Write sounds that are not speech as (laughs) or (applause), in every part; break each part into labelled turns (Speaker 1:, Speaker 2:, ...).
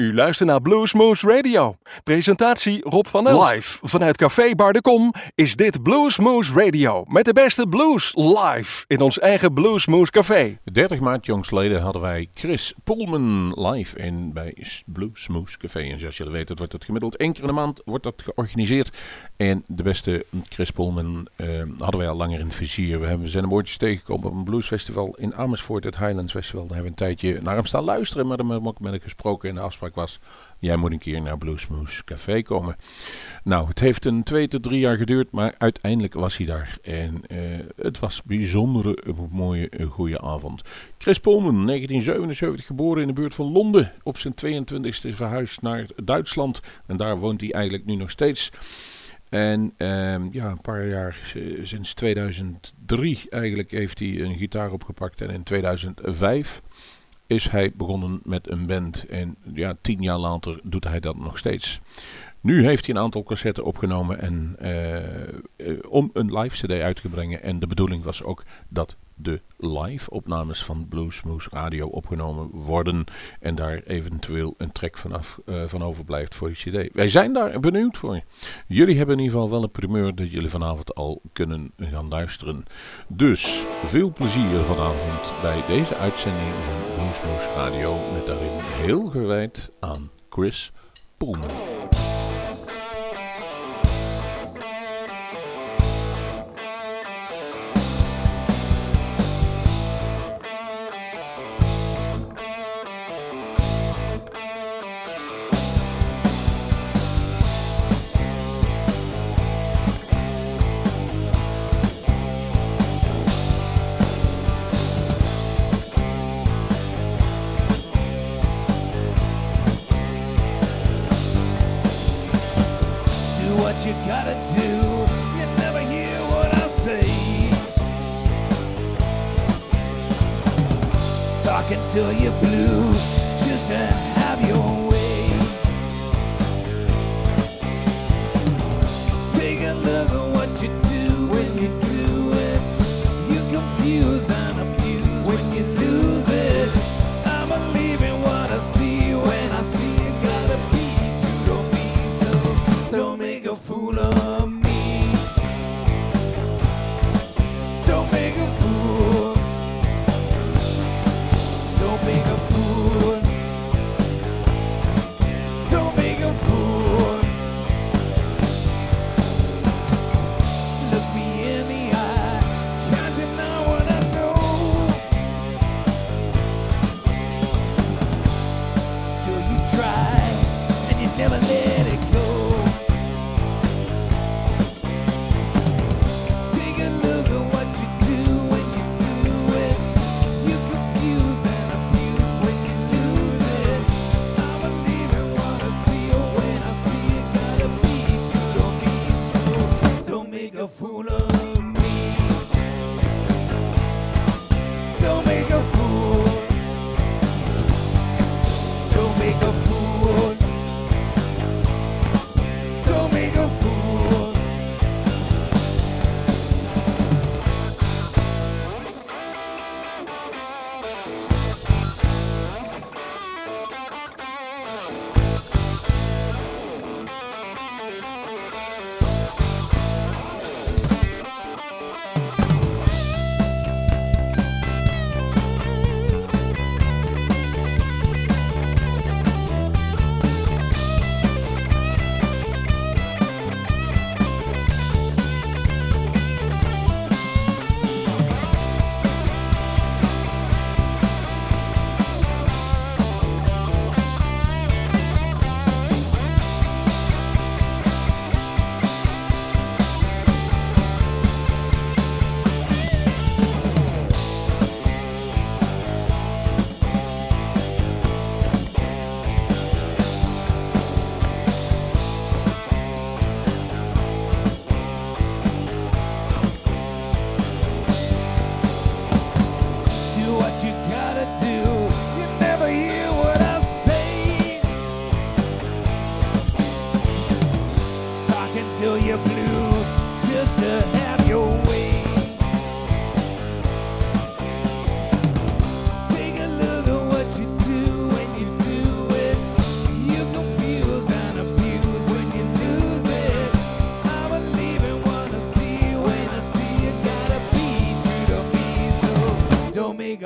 Speaker 1: U luistert naar Bluesmoose Radio. Presentatie Rob van Elst. Live vanuit Café Bar de Kom is dit Bluesmoose Radio. Met de beste blues live in ons eigen Bluesmoose Café.
Speaker 2: 30 maart jongstleden hadden wij Chris Pullman live in bij Bluesmoose Café. En zoals jullie weten wordt het gemiddeld één keer in de maand wordt dat georganiseerd. En de beste Chris Pullman eh, hadden wij al langer in het vizier. We, hebben, we zijn een woordjes tegengekomen op een bluesfestival in Amersfoort, het Highlands Festival. Daar hebben we een tijdje naar hem staan luisteren, maar daar hebben we ook met hem gesproken en de afspraak was, jij moet een keer naar Bluesmoose Café komen. Nou, het heeft een twee tot drie jaar geduurd, maar uiteindelijk was hij daar. En uh, het was bijzondere, mooie, goede avond. Chris Polman, 1977 geboren in de buurt van Londen. Op zijn 22e verhuisd naar Duitsland. En daar woont hij eigenlijk nu nog steeds. En um, ja, een paar jaar, sinds 2003 eigenlijk, heeft hij een gitaar opgepakt. En in 2005 is hij begonnen met een band. En ja, tien jaar later doet hij dat nog steeds. Nu heeft hij een aantal cassetten opgenomen en, uh, om een live cd uit te brengen. En de bedoeling was ook dat de live opnames van Bluesmoose Radio opgenomen worden. En daar eventueel een track vanaf, uh, van overblijft voor de cd. Wij zijn daar benieuwd voor. Jullie hebben in ieder geval wel een primeur dat jullie vanavond al kunnen gaan luisteren. Dus veel plezier vanavond bij deze uitzending van Bluesmoose Radio. Met daarin heel gewijd aan Chris
Speaker 3: Pohlmann. do. You never hear what I say. Talking 'til you're blue, just a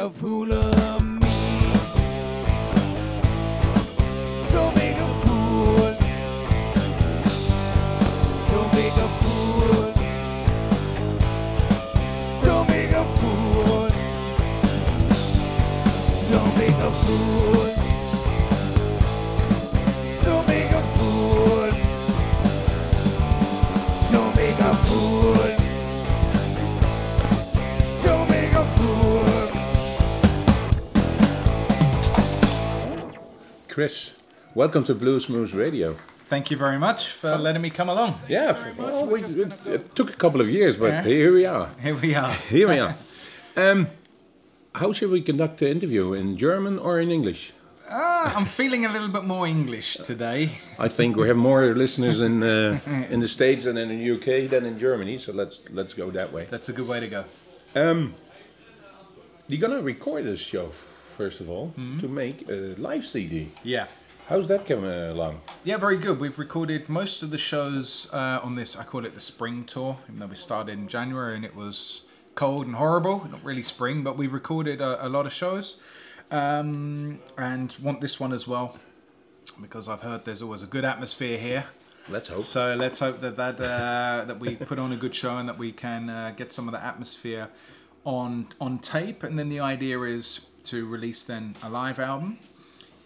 Speaker 3: a fool
Speaker 2: welcome to Bluesmoose Radio.
Speaker 4: Thank you very much for letting me come along.
Speaker 2: Yeah, well, we, it, it took a couple of years, but
Speaker 4: Yeah.
Speaker 2: here we are.
Speaker 4: Here we are. (laughs)
Speaker 2: Here we are. (laughs) Um, how should we conduct the interview? In German or in English?
Speaker 4: Ah, I'm feeling a little bit more English today.
Speaker 2: I think we have more listeners in uh, (laughs) in the States and in the UK than in Germany, so let's let's go that way.
Speaker 4: That's a good way to go.
Speaker 2: Um, you're gonna record this show first of all
Speaker 4: Mm-hmm.
Speaker 2: to make a live CD.
Speaker 4: Yeah.
Speaker 2: How's that coming along?
Speaker 4: Yeah, very good. We've recorded most of the shows uh, on this. I call it the spring tour, even though we started in January and it was cold and horrible. Not really spring, but we've recorded a, a lot of shows, um, and want this one as well because I've heard there's always a good atmosphere here.
Speaker 2: Let's hope.
Speaker 4: So let's hope that that uh, (laughs) that we put on a good show and that we can uh, get some of the atmosphere on on tape. And then the idea is to release then a live album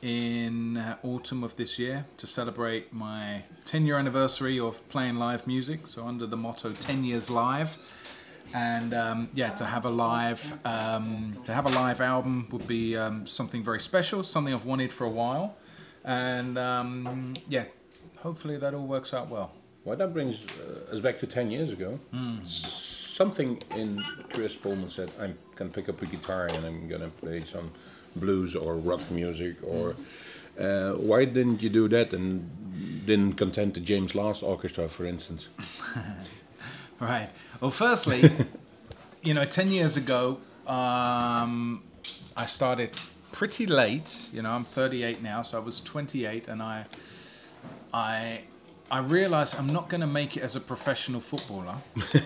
Speaker 4: in uh, autumn of this year to celebrate my 10 year anniversary of playing live music. So under the motto 10 years live. And um, yeah, to have a live um, to have a live album would be um, something very special, something I've wanted for a while, and um, yeah, hopefully that all works out well.
Speaker 2: Well, that brings uh, us back to 10 years ago. Something in Kris Pohlmann said, I'm going to pick up a guitar and I'm going to play some blues or rock music. Or uh, Why didn't you do that and didn't content the James Last Orchestra, for instance? (laughs)
Speaker 4: Right. Well, firstly, (laughs) you know, 10 years ago, um, I started pretty late. You know, I'm 38 now, so I was 28, and I, I, I realized I'm not going to make it as a professional footballer.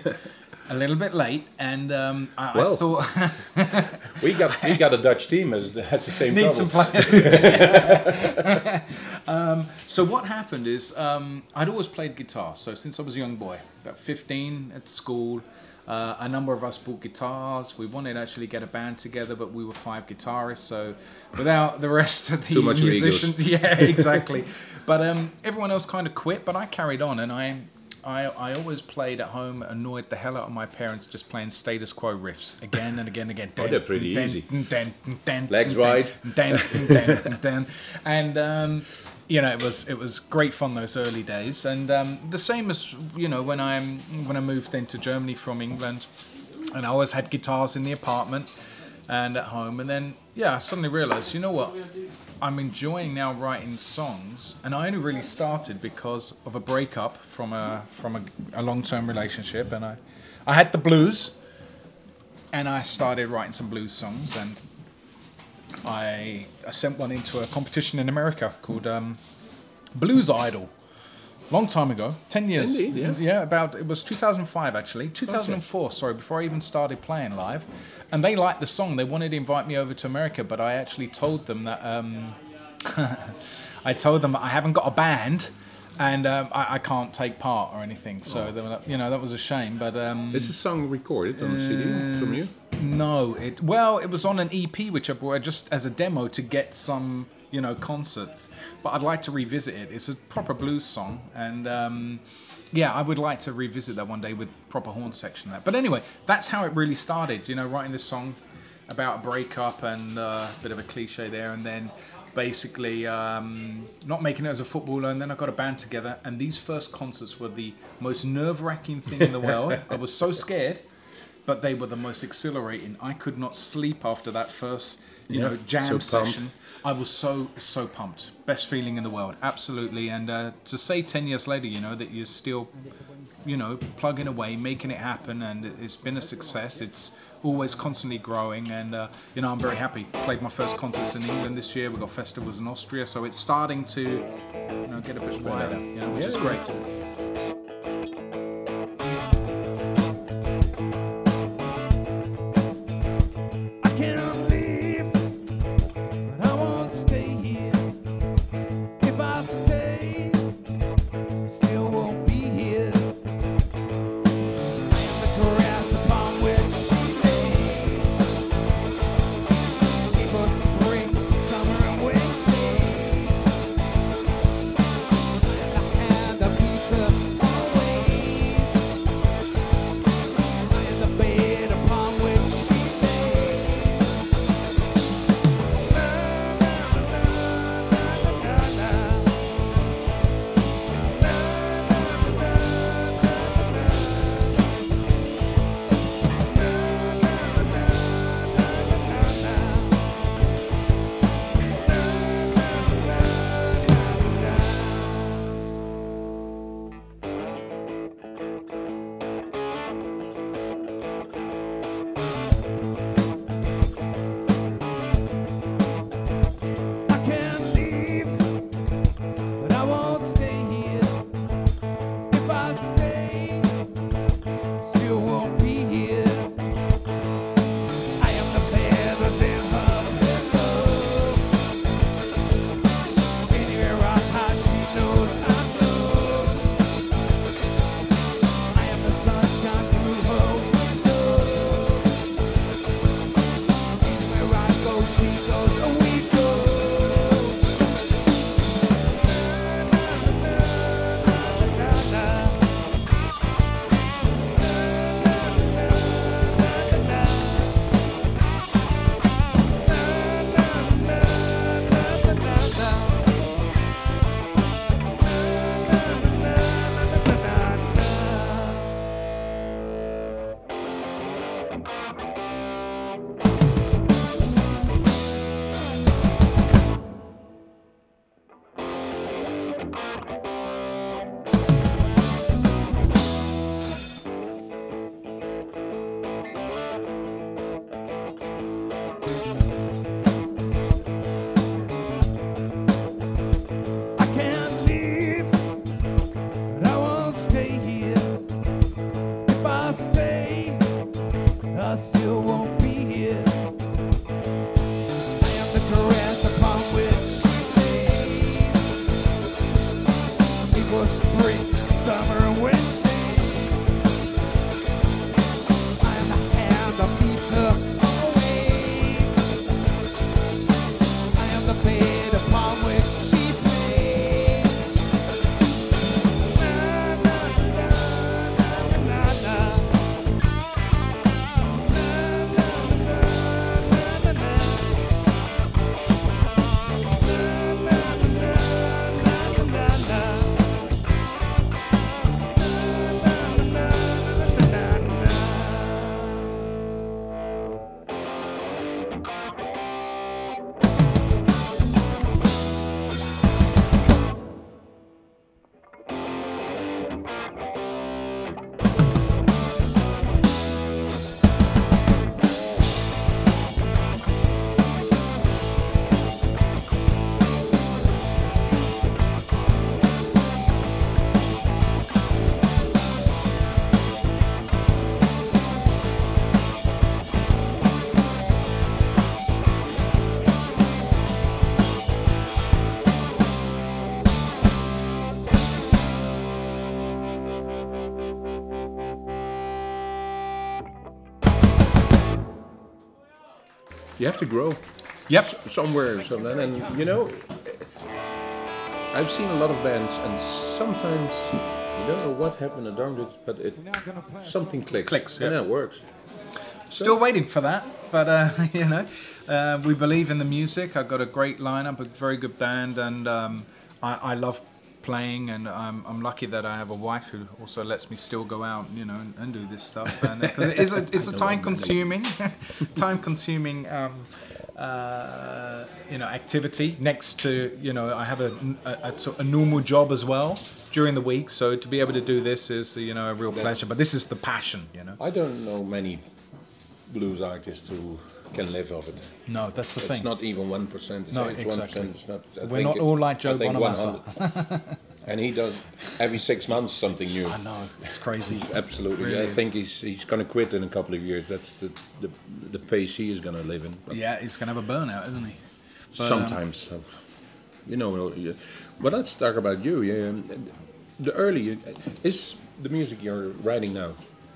Speaker 4: (laughs) a little bit late, and um, I,
Speaker 2: Well,
Speaker 4: I thought (laughs)
Speaker 2: We got we got a Dutch team as has the same
Speaker 4: need
Speaker 2: trouble.
Speaker 4: some players. (laughs) um, so what happened is um, I'd always played guitar. So since I was a young boy, about 15 at school, uh, a number of us bought guitars. We wanted to actually get a band together, but we were five guitarists. So without the rest of the
Speaker 2: Too much
Speaker 4: musicians, (laughs) yeah, exactly. but um, everyone else kind of quit, but I carried on, and I. I, I always played at home, annoyed the hell out of my parents just playing status quo riffs again and again and again. (laughs)
Speaker 2: Oh, they're pretty
Speaker 4: Dun,
Speaker 2: easy.
Speaker 4: dun, dun,
Speaker 2: Legs wide.
Speaker 4: and um, you know it was it was great fun those early days and um, the same as you know when I when I moved into Germany from England and I always had guitars in the apartment and at home and then yeah I suddenly realized you know what I'm enjoying now writing songs and I only really started because of a breakup from a from a, a long-term relationship and I I had the blues and I started writing some blues songs and I, I sent one into a competition in America called um, Blues Idol. Long time ago, ten years.
Speaker 2: Indeed, yeah.
Speaker 4: about it was 2005 actually, 2004. Sorry, before I even started playing live, and they liked the song. They wanted to invite me over to America, but I actually told them that um, (laughs) I told them I haven't got a band, and um, I, I can't take part or anything. So they were you know that was a shame. But um,
Speaker 2: Is the song recorded on the CD from you?
Speaker 4: no, it well, it was on an EP which I brought just as a demo to get some, you know, concerts. But I'd like to revisit it. It's a proper blues song, and um, yeah, I would like to revisit that one day with proper horn section. That. But anyway, that's how it really started. You know, writing this song about a breakup and uh, a bit of a cliche there, and then basically um, not making it as a footballer. And then I got a band together, and these first concerts were the most nerve-wracking thing in the world. I was so scared but they were the most exhilarating. I could not sleep after that first, you
Speaker 2: Yeah,
Speaker 4: know, jam
Speaker 2: so pumped.
Speaker 4: I was so so pumped. Best feeling in the world, absolutely. And uh, to say ten years later, you know, that you're still, you know, plugging away, making it happen, and it- it's been a success. It's always constantly growing, and uh, you know, I'm very happy. Played my first concerts in England this year. We got festivals in Austria, so it's starting to, you know, get a bit wider, you know, which is great.
Speaker 2: You have to grow
Speaker 4: Yep.
Speaker 2: somewhere. So then, and you know, I've seen a lot of bands, and sometimes you don't know what happened around it, but it something clicks,
Speaker 4: Clicks,
Speaker 2: and then it works.
Speaker 4: Still waiting for that, but uh, (laughs) you know, uh, we believe in the music. I've got a great lineup, a very good band, and um, I, I love playing. And I'm, I'm lucky that I have a wife who also lets me still go out, you know, and, and do this stuff. And because it is a, (laughs) it's a time-consuming, (laughs) time-consuming. Um, uh, you know, activity next to you know, I have a, a, a, sort of a normal job as well during the week. So to be able to do this is you know a real pleasure. But this is the passion, you know.
Speaker 2: I don't know many blues artists who can live off it.
Speaker 4: No, that's the
Speaker 2: It's
Speaker 4: thing.
Speaker 2: It's not even one percent. It's
Speaker 4: No,
Speaker 2: one
Speaker 4: exactly.
Speaker 2: It's not. I
Speaker 4: We're not all like Joe Bonamassa. (laughs)
Speaker 2: and he does every six months something new.
Speaker 4: I know it's crazy.
Speaker 2: Absolutely,
Speaker 4: Really
Speaker 2: I
Speaker 4: is.
Speaker 2: think he's he's going to quit in a couple of years. That's the the, the pace he is going to live in. But
Speaker 4: Yeah, he's gonna have a burnout, isn't he? But, um,
Speaker 2: sometimes, uh, you know. But let's talk about you. Yeah, the early is the music you're writing now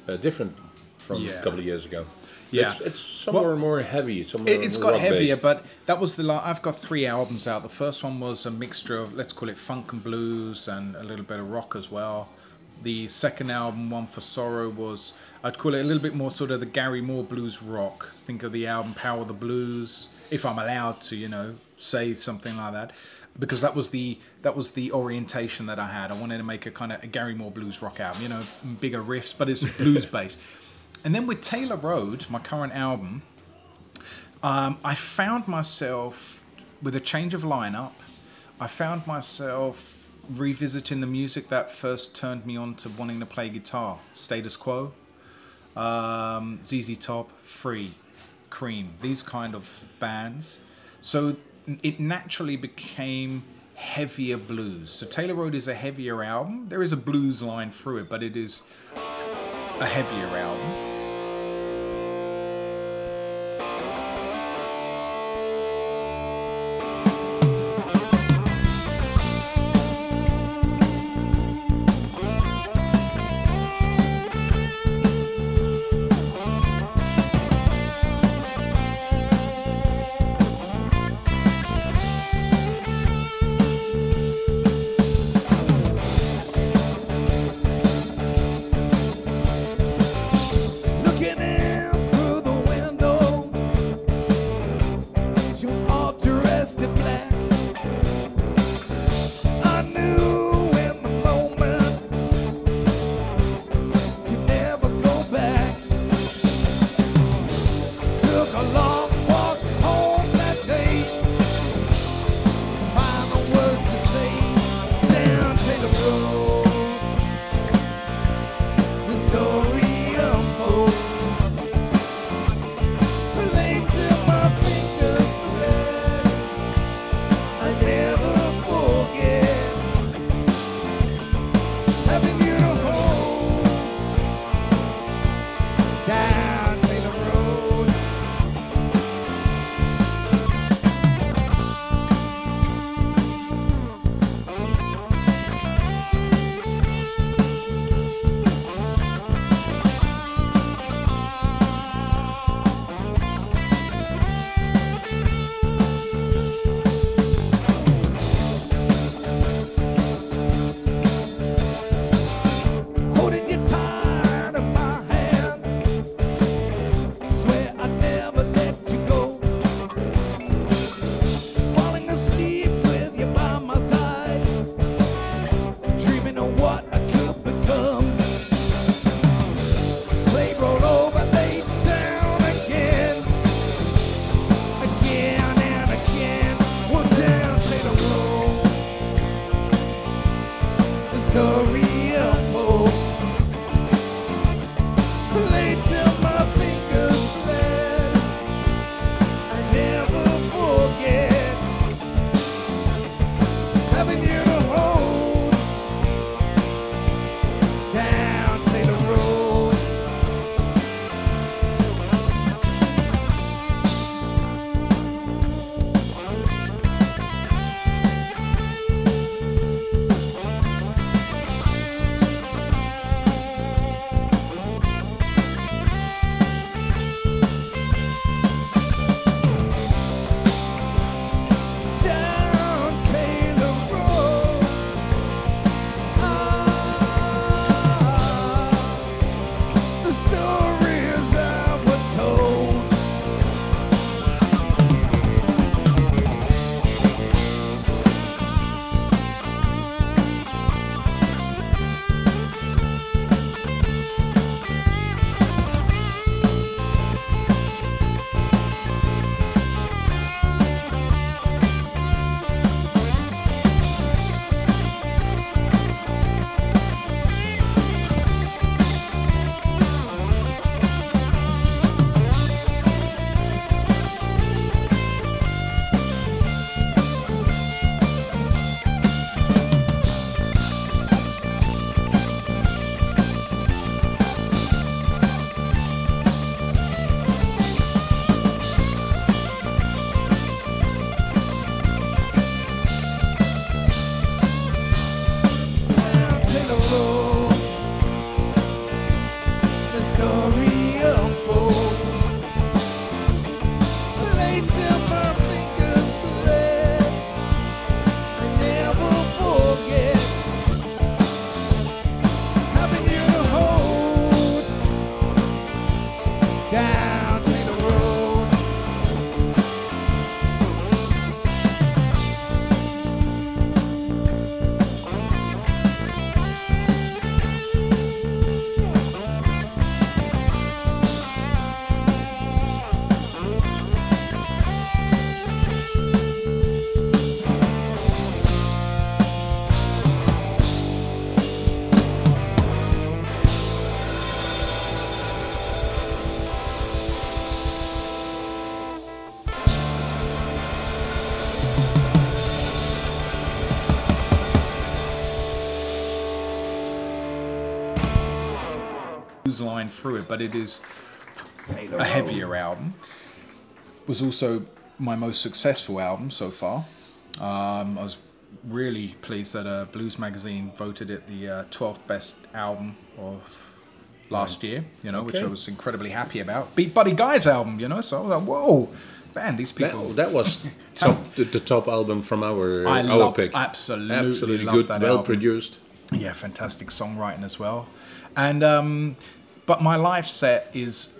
Speaker 2: uh, different from
Speaker 4: Yeah.
Speaker 2: a couple of years ago.
Speaker 4: Yeah.
Speaker 2: it's, it's somewhere
Speaker 4: Well,
Speaker 2: more heavy. Somewhere
Speaker 4: It, it's got heavier,
Speaker 2: rock-based.
Speaker 4: but that was the. La- I've got three albums out. The first one was a mixture of let's call it funk and blues and a little bit of rock as well. The second album, One for Sorrow, was I'd call it a little bit more sort of the Gary Moore blues rock. Think of the album Power of the Blues, if I'm allowed to, you know, say something like that, because that was the that was the orientation that I had. I wanted to make a kind of a Gary Moore blues rock album, you know, bigger riffs, but it's blues (laughs) based. And then with Taylor Road, my current album, um, I found myself with a change of lineup. I found myself revisiting the music that first turned me on to wanting to play guitar. Status Quo, um, ZZ Top, Free, Cream, these kind of bands. So it naturally became heavier blues. So Taylor Road is a heavier album. There is a blues line through it, but it is a heavier album. Blues line through it, but it is a heavier album. Was also my most successful album so far. Um, I was really pleased that uh, Blues Magazine voted it the uh, 12th best album of last year, you know, which I was incredibly happy about. Beat Buddy Guy's album, you know, so I was like, whoa, man, these people.
Speaker 2: That, that was (laughs) top, the, the top album from our
Speaker 4: I
Speaker 2: our
Speaker 4: love,
Speaker 2: pick.
Speaker 4: absolutely,
Speaker 2: Absolutely good,
Speaker 4: that
Speaker 2: well
Speaker 4: album.
Speaker 2: produced.
Speaker 4: Yeah, fantastic songwriting as well. And um, but my live set is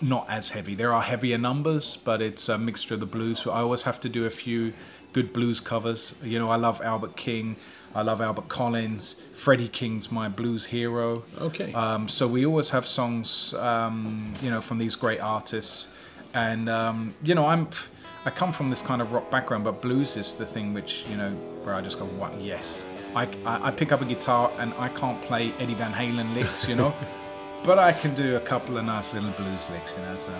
Speaker 4: not as heavy. There are heavier numbers, but it's a mixture of the blues. I always have to do a few good blues covers. You know, I love Albert King. I love Albert Collins. Freddie King's my blues hero.
Speaker 2: Okay.
Speaker 4: Um, so we always have songs, um, you know, from these great artists, and um, you know, I'm, I come from this kind of rock background, but blues is the thing which you know where I just go, what? Yes, I, I, I pick up a guitar and I can't play Eddie Van Halen licks, you know, (laughs) but I can do a couple of nice little blues licks, you know. So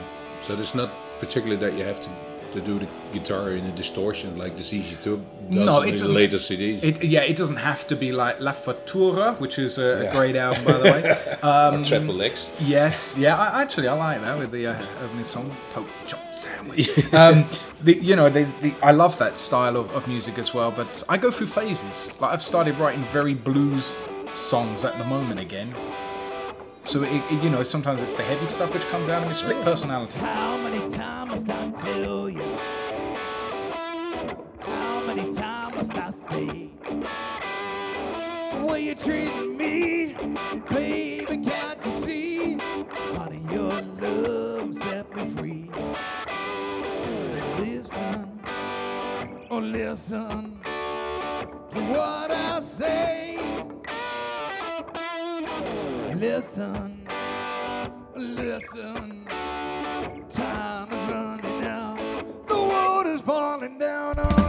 Speaker 2: So it's not particularly that you have to, to do the guitar in a distortion like the ZZ Top does
Speaker 4: No, it
Speaker 2: the
Speaker 4: doesn't-
Speaker 2: later CDs.
Speaker 4: it, yeah, it doesn't have to be like La Futura, which is a, a
Speaker 2: Yeah.
Speaker 4: great album by the way. (laughs) Um,
Speaker 2: Triple X.
Speaker 4: Yes, yeah, I, actually I like that with the uh, opening song, Poke Chop Sandwich. (laughs) um, the, you know, the, the, I love that style of, of music as well, but I go through phases. Like I've started writing very blues songs at the moment again. So it, it- you know, sometimes it's the heavy stuff which comes out of me. Split personality.
Speaker 3: How many times must I tell you? How many times must I say? Way you treating me, baby, can't you see? Honey, your love set me free. But listen, oh listen to what I say. Listen, listen. Time is running out. The water's falling down on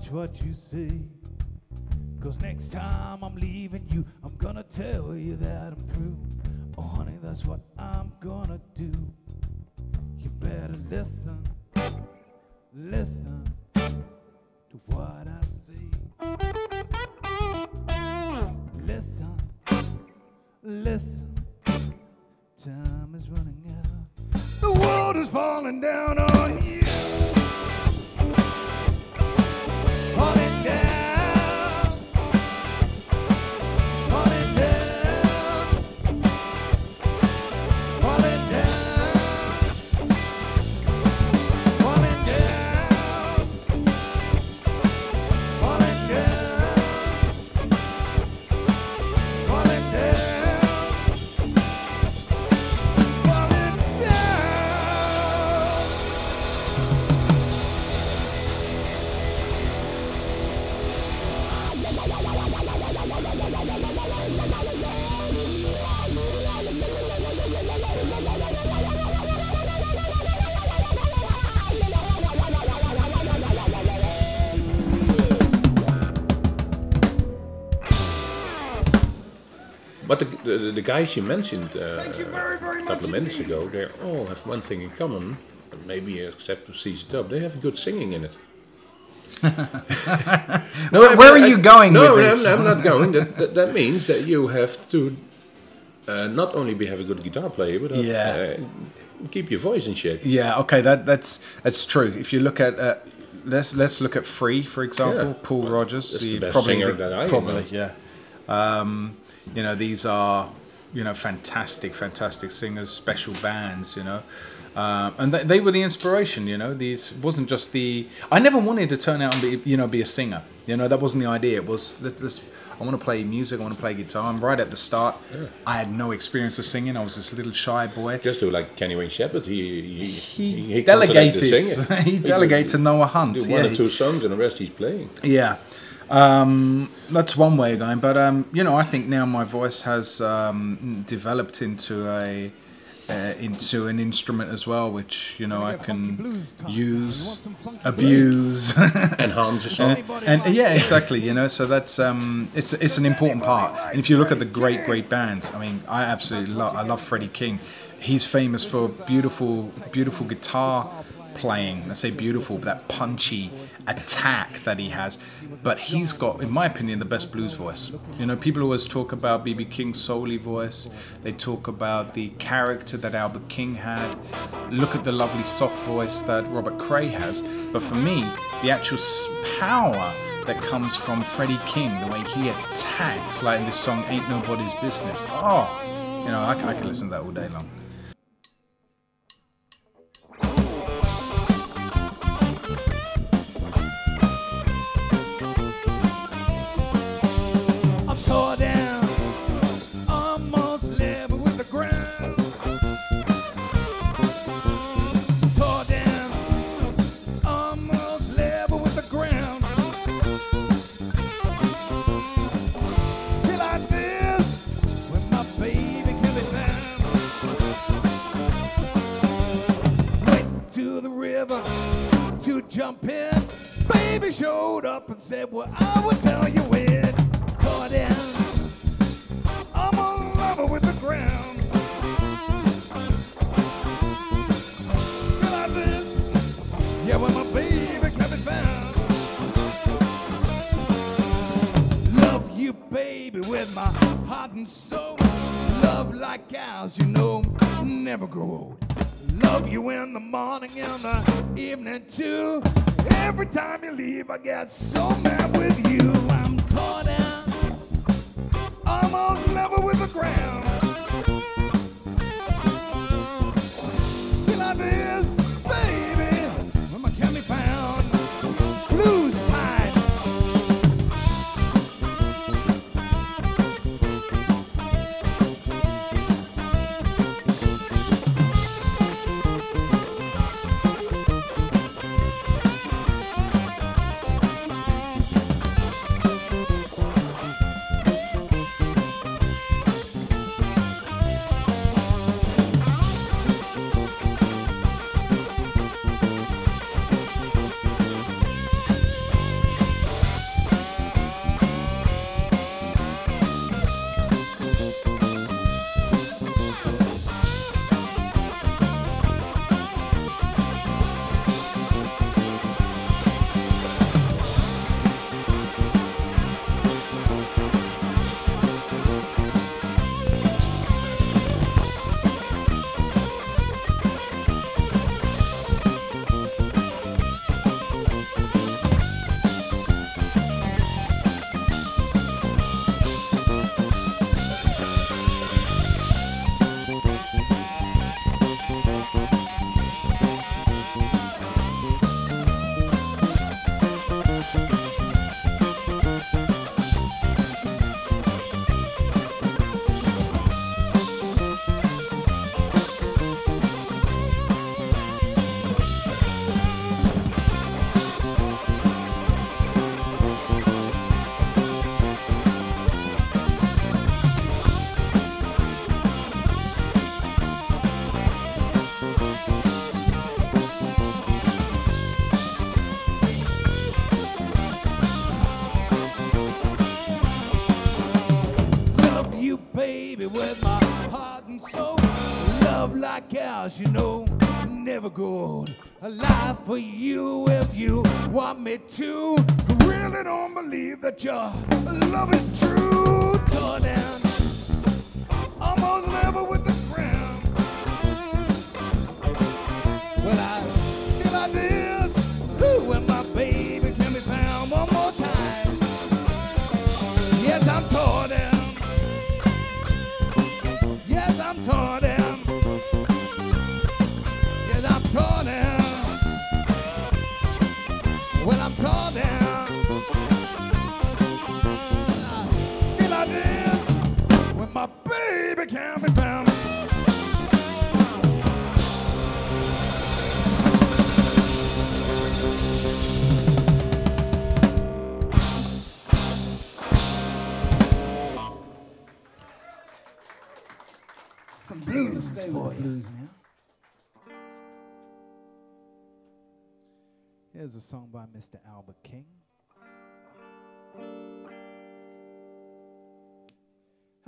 Speaker 3: watch what you say. Cause next time I'm leaving you, I'm gonna tell you that I'm through. Oh, honey, that's what I'm gonna do. You better listen, listen to what I say. Listen, listen, time is running out. The world is falling down on you.
Speaker 2: The, the, the guys you mentioned uh,
Speaker 3: you very, very
Speaker 2: a couple of minutes
Speaker 3: indeed.
Speaker 2: ago, they all have one thing in common, maybe except for ZZ Top. They have good singing in it. no, (laughs)
Speaker 4: Where- where are you going
Speaker 2: no,
Speaker 4: with
Speaker 2: I'm- I'm, not (laughs) going. That, that, that means that you have to uh, not only be have a good guitar player, but uh,
Speaker 4: Yeah.
Speaker 2: uh, keep your voice in shape.
Speaker 4: Yeah, okay, that that's that's true. If you look at uh, let's let's look at Free for example,
Speaker 2: Yeah.
Speaker 4: Paul Rodgers,
Speaker 2: that's the best singer that I
Speaker 4: probably
Speaker 2: know.
Speaker 4: yeah. Um, you know these are you know fantastic, fantastic singers, special bands. You know. Um, and they, they were the inspiration, you know. These wasn't just the. I never wanted to turn out and be, you know, be a singer. You know, that wasn't the idea. It was let's, let's I want to play music. I want to play guitar. And right at the start, I had no experience of singing. I was this little shy boy.
Speaker 2: Just do like Kenny Wayne Shepherd. He he,
Speaker 4: he,
Speaker 2: he
Speaker 4: delegated. (laughs) he delegated to Noah Hunt.
Speaker 2: Do one
Speaker 4: yeah,
Speaker 2: or two songs and the rest he's playing.
Speaker 4: yeah. Um, that's one way of going, but um, you know, I think now my voice has um, developed into a uh, into an instrument as well, which you know I can
Speaker 3: blues time. You
Speaker 4: use,
Speaker 3: want some funky
Speaker 4: abuse,
Speaker 2: Enhance a song.
Speaker 4: and, and yeah, exactly. You know, so that's um, it's it's an important part. And if you look at the great great bands, I mean, I absolutely love I love Freddie King. He's famous for beautiful beautiful guitar playing. I say beautiful, but that punchy attack that he has. But he's got, in my opinion, the best blues voice. You know, people always talk about BB King's soul voice. They talk about the character that Albert King had. Look at the lovely soft voice that Robert Cray has. But for me, the actual power that comes from Freddie King, the way he attacks, like in this song "Ain't Nobody's Business." Oh, you know, I could listen to that all day long.
Speaker 3: To the river to jump in. Baby showed up and said, Well, I will tell you when. Tore down. I'm on level with the ground. Feel like this. Yeah, when my baby can be found. Love you, baby, with my heart and soul. Love like ours, you know, never grow old. Love you in the morning and the evening too. Every time you leave, I get so mad with you. I'm torn down, I'm on level with the ground.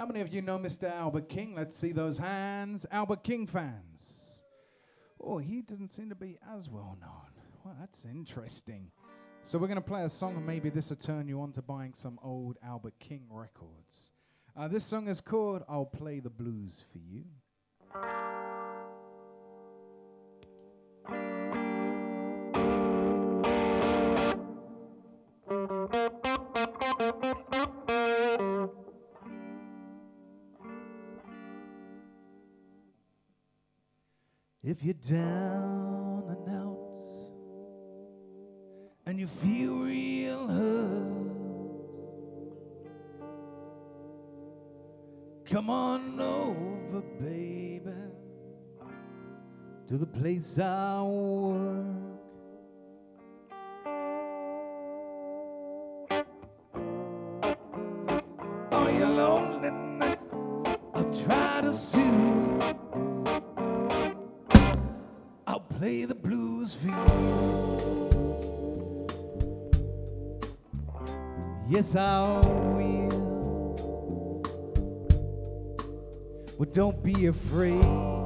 Speaker 3: How many of you know Mr. Albert King? Let's see those hands. Albert King fans. Oh, he doesn't seem to be as well known. Well, that's interesting. So we're going to play a song, and maybe this will turn you on to buying some old Albert King records. Uh, this song is called "I'll Play the Blues for You." If you're down and out and you feel real hurt, come on over, baby, to the place I work. I will. Well, don't be afraid.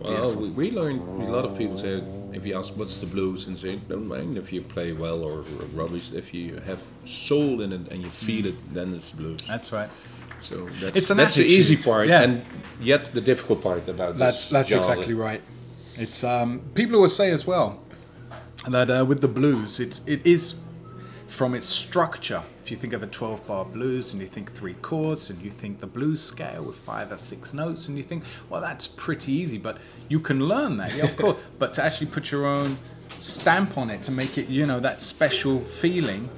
Speaker 2: Well, we, we learned a lot of people say if you ask what's the blues and say don't mind if you play well or, or rubbish if you have soul in it and you feel it then it's blues.
Speaker 4: That's right.
Speaker 2: So that's,
Speaker 4: It's an
Speaker 2: that's the easy part
Speaker 4: yeah.
Speaker 2: and yet the difficult part about
Speaker 4: That's
Speaker 2: this
Speaker 4: that's
Speaker 2: genre.
Speaker 4: exactly right. It's um, people always say as well that uh, with the blues, it's it is from its structure. If you think of a 12 bar blues and you think three chords and you think the blues scale with five or six notes and you think, well, that's pretty easy, but you can learn that, yeah, of (laughs) course. But to actually put your own stamp on it to make it, you know, that special feeling,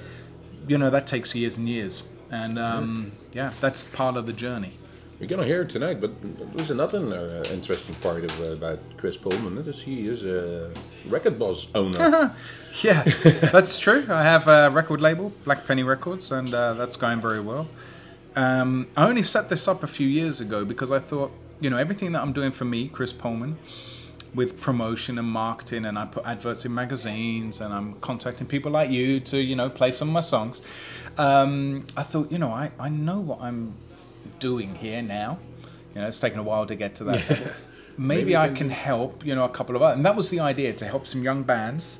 Speaker 4: you know, that takes years and years. And um, yeah, that's part of the journey.
Speaker 2: We're gonna hear it tonight, but there's another uh, interesting part of, uh, about Kris Pohlmann. That is he is a record boss owner. (laughs)
Speaker 4: Yeah, that's true. I have a record label, Black Penny Records, and uh, that's going very well. Um, I only set this up a few years ago because I thought, you know, everything that I'm doing for me, Kris Pohlmann, with promotion and marketing, and I put adverts in magazines, and I'm contacting people like you to, you know, play some of my songs. Um, I thought, you know, I, I know what I'm doing here now. You know, it's taken a while to get to that. level. (laughs) Maybe,
Speaker 2: Maybe
Speaker 4: I can help, you know, a couple of, and that was the idea to help some young bands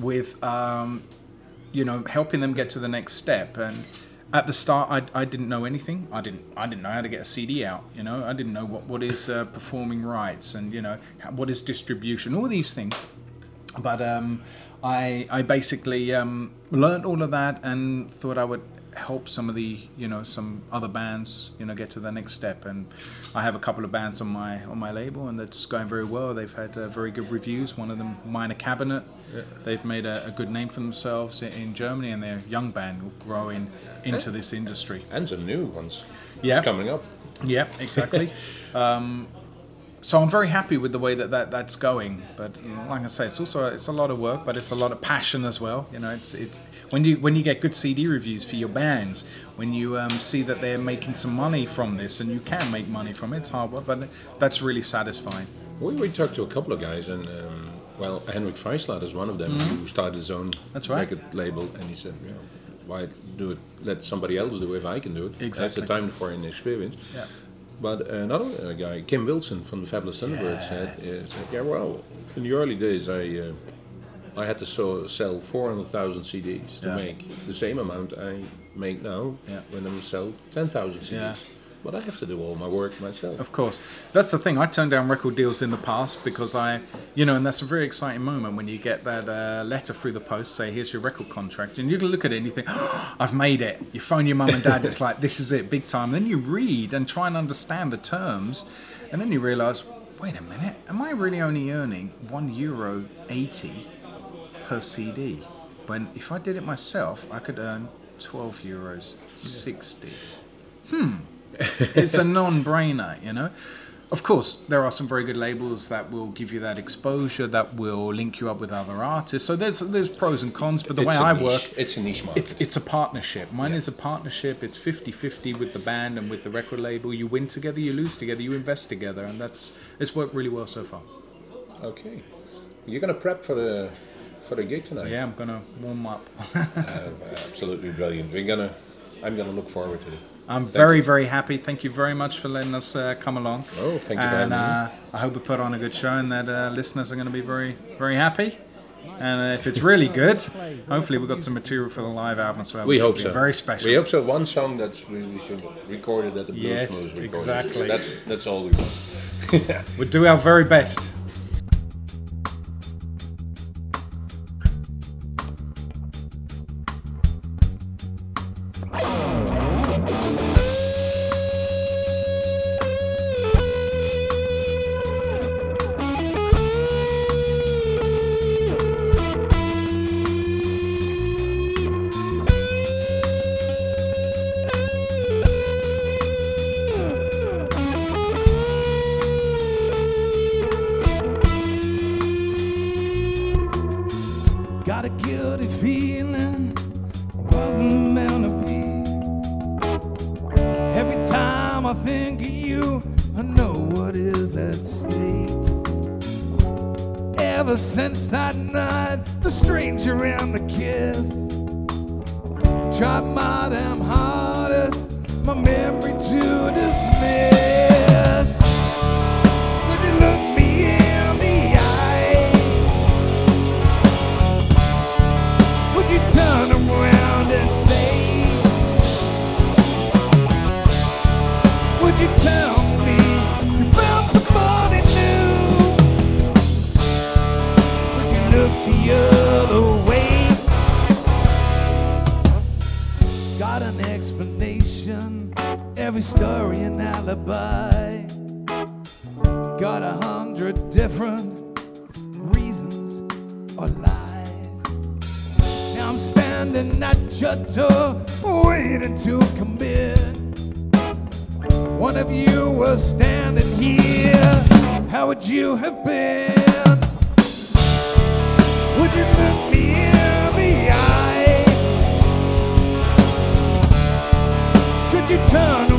Speaker 4: with um, you know helping them get to the next step and at the start I, I didn't know anything I didn't I didn't know how to get a CD out you know I didn't know what, what is uh, performing rights and you know what is distribution all these things but um, I I basically um, learned all of that and thought I would help some of the you know some other bands you know get to the next step and I have a couple of bands on my on my label and that's going very well they've had uh, very good reviews one of them Minor Cabinet they've made a, a good name for themselves in, Germany and they're a young band growing into this industry
Speaker 2: and some new ones.
Speaker 4: Yeah.
Speaker 2: Coming up.
Speaker 4: yeah, exactly. (laughs) um, so I'm very happy with the way that, that that's going. But like I say, it's also it's a lot of work, but it's a lot of passion as well. You know, it's it's when you when you get good CD reviews for your bands, when you um, see that they're making some money from this, and you can make money from it, it's hard work, but that's really satisfying.
Speaker 2: We, we talked to a couple of guys, and um, well, Henrik Freischlader is one of them who started his own
Speaker 4: Mm-hmm. That's right.
Speaker 2: record label, and he said, you know, why do it? Let somebody else do it if I can do it. That's
Speaker 4: Exactly.
Speaker 2: the time for inexperience.
Speaker 4: Yeah.
Speaker 2: But another uh, guy, Kim Wilson from the Fabulous Thunderbirds, said,
Speaker 4: Yes.
Speaker 2: uh, said, yeah, well, in the early days, I uh, I had to so, sell 400,000 CDs to
Speaker 4: Yeah.
Speaker 2: make the same amount I make now
Speaker 4: Yeah.
Speaker 2: when I'm sell 10,000 CDs.
Speaker 4: Yeah.
Speaker 2: But I have to do all my work myself.
Speaker 4: Of course. That's the thing. I turned down record deals in the past because I, you know, and that's a very exciting moment when you get that uh, letter through the post, say, here's your record contract. And you can look at it and you think, oh, I've made it. You phone your mum and dad, it's like, this is it, big time. Then you read and try and understand the terms. And then you realize, wait a minute, am I really only earning one euro 80 per CD? When if I did it myself, I could earn 12 euros 60 Hmm. it's a non-brainer, you know. Of course, there are some very good labels that will give you that exposure, that will link you up with other artists. So there's there's pros and cons, but the way I
Speaker 2: niche-
Speaker 4: work,
Speaker 2: it's a niche market.
Speaker 4: it's it's a partnership. Mine is a partnership. It's 50-50 with the band and with the record label. You win together, you lose together, you invest together, and that's it's worked really well so far.
Speaker 2: Okay. You're gonna prep for the for the gig tonight.
Speaker 4: Yeah, I'm gonna warm up. (laughs)
Speaker 2: Uh, absolutely brilliant. We're gonna. I'm gonna look forward to it.
Speaker 4: I'm very, very happy. Thank you very much for letting us uh, come along.
Speaker 2: Oh, thank you
Speaker 4: And uh, I hope we put on a good show and that uh, listeners are going to be very, very happy. And if it's really good, hopefully we've got some material for the live album as well.
Speaker 2: We hope so.
Speaker 4: Very special.
Speaker 2: We hope so. One song that's really should recorded at the Blues
Speaker 4: Yes,
Speaker 2: Moose recording.
Speaker 4: exactly.
Speaker 2: That's that's all we want. (laughs)
Speaker 4: We'll do our very best.
Speaker 3: Every story an alibi. Got a hundred different standing at your door, waiting to commit. One of you was standing here. How would you have been? Would you look me in the eye? Could you turn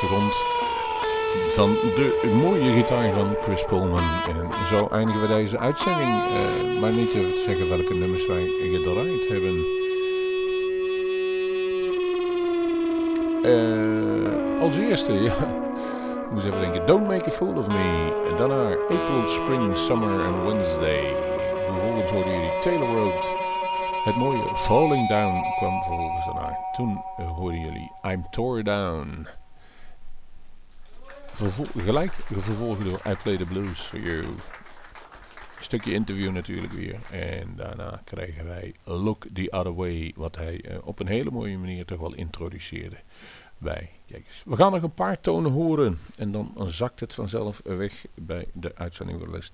Speaker 2: achtergrond van de mooie gitaar van Chris Pullman. En zo eindigen we deze uitzending. eh, maar niet even te zeggen welke nummers wij gedraaid hebben. Eh, als eerste, ja. Ik moest even denken. Don't Make a Fool of Me. En daarna April, Spring, Summer en Wednesday. Vervolgens hoorden jullie Taylor Road. Het mooie Falling Down kwam vervolgens daarna. Toen hoorden jullie I'm Tore Down. Gelijk vervolgens door I Play the Blues for You. Stukje interview natuurlijk weer. En daarna krijgen wij Look the Other Way. Wat hij eh, op een hele mooie manier toch wel introduceerde bij. Kijk. We gaan nog een paar tonen horen. En dan zakt het vanzelf weg bij de uitzending les.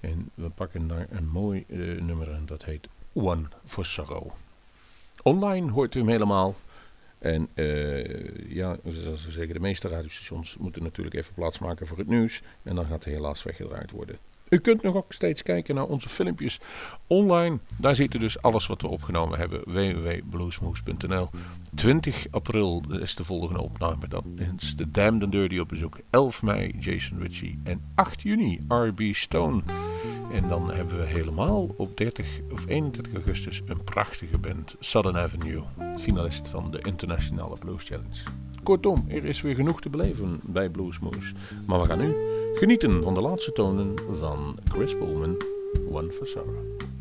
Speaker 2: En we pakken daar een mooi eh, nummer en dat heet One for Sorrow. Online hoort u hem helemaal. En eh, ja, zoals zeggen, de meeste radiostations moeten natuurlijk even plaatsmaken voor het nieuws. En dan gaat hij helaas weggedraaid worden. U kunt nog ook steeds kijken naar onze filmpjes online. Daar ziet u dus alles wat we opgenomen hebben. www.bluesmoose.nl 20 april is de volgende opname. Dan is de and Dirty op bezoek. 11 mei Jason Ritchie. En 8 juni R.B. Stone. En dan hebben we helemaal op 30 of 21 augustus een prachtige band. Southern Avenue. Finalist van de Internationale Blues Challenge. Kortom, er is weer genoeg te beleven bij Bluesmoose. Maar we gaan nu genieten van de laatste tonen van Chris Pullman. One for Sorrow.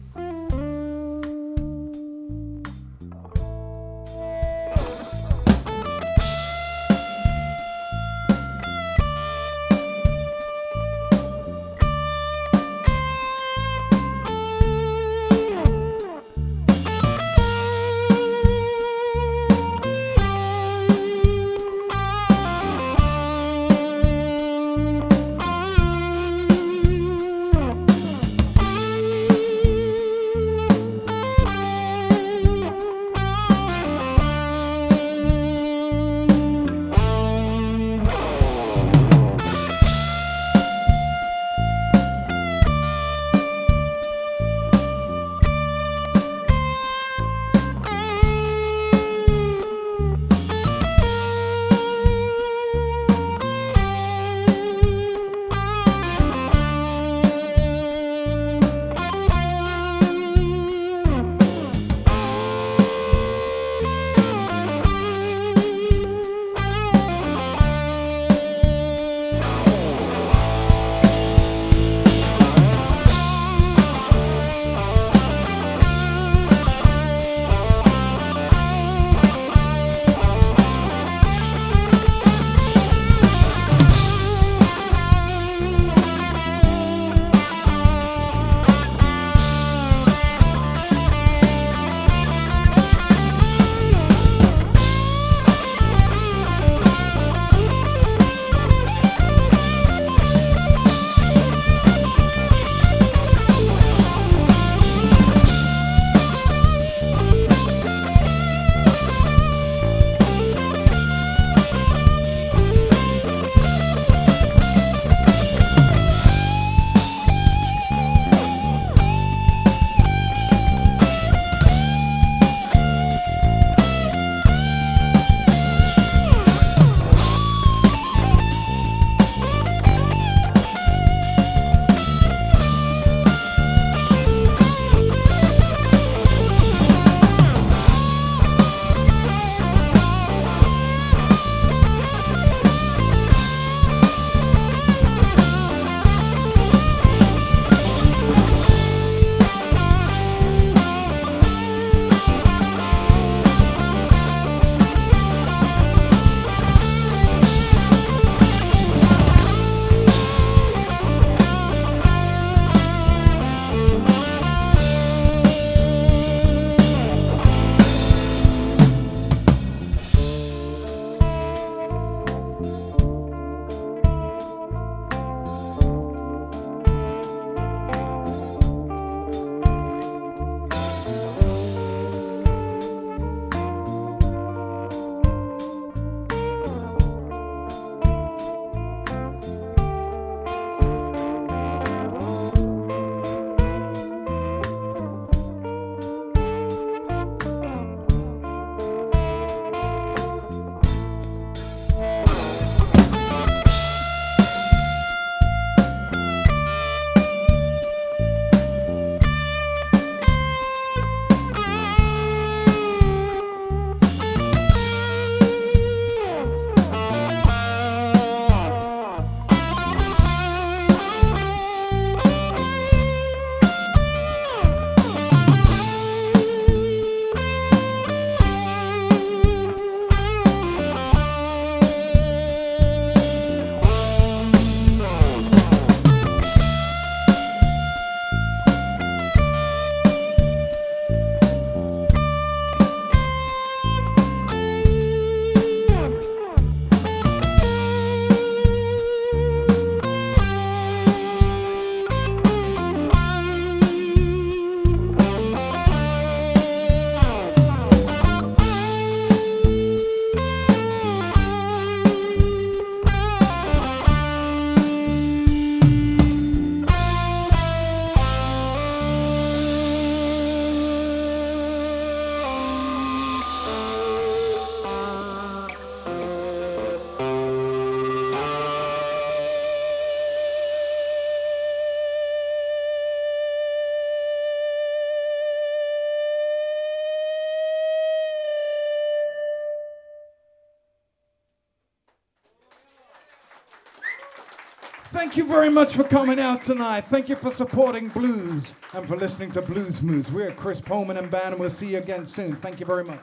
Speaker 3: Very much for coming out tonight. Thank you for supporting blues and for listening to Bluesmoose. We're Kris Pohlmann and band, and we'll see you again soon. Thank you very much.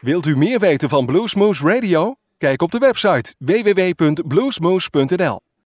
Speaker 1: Wilt u meer weten van Bluesmoose Radio? Kijk op de website www.bluesmoose.nl.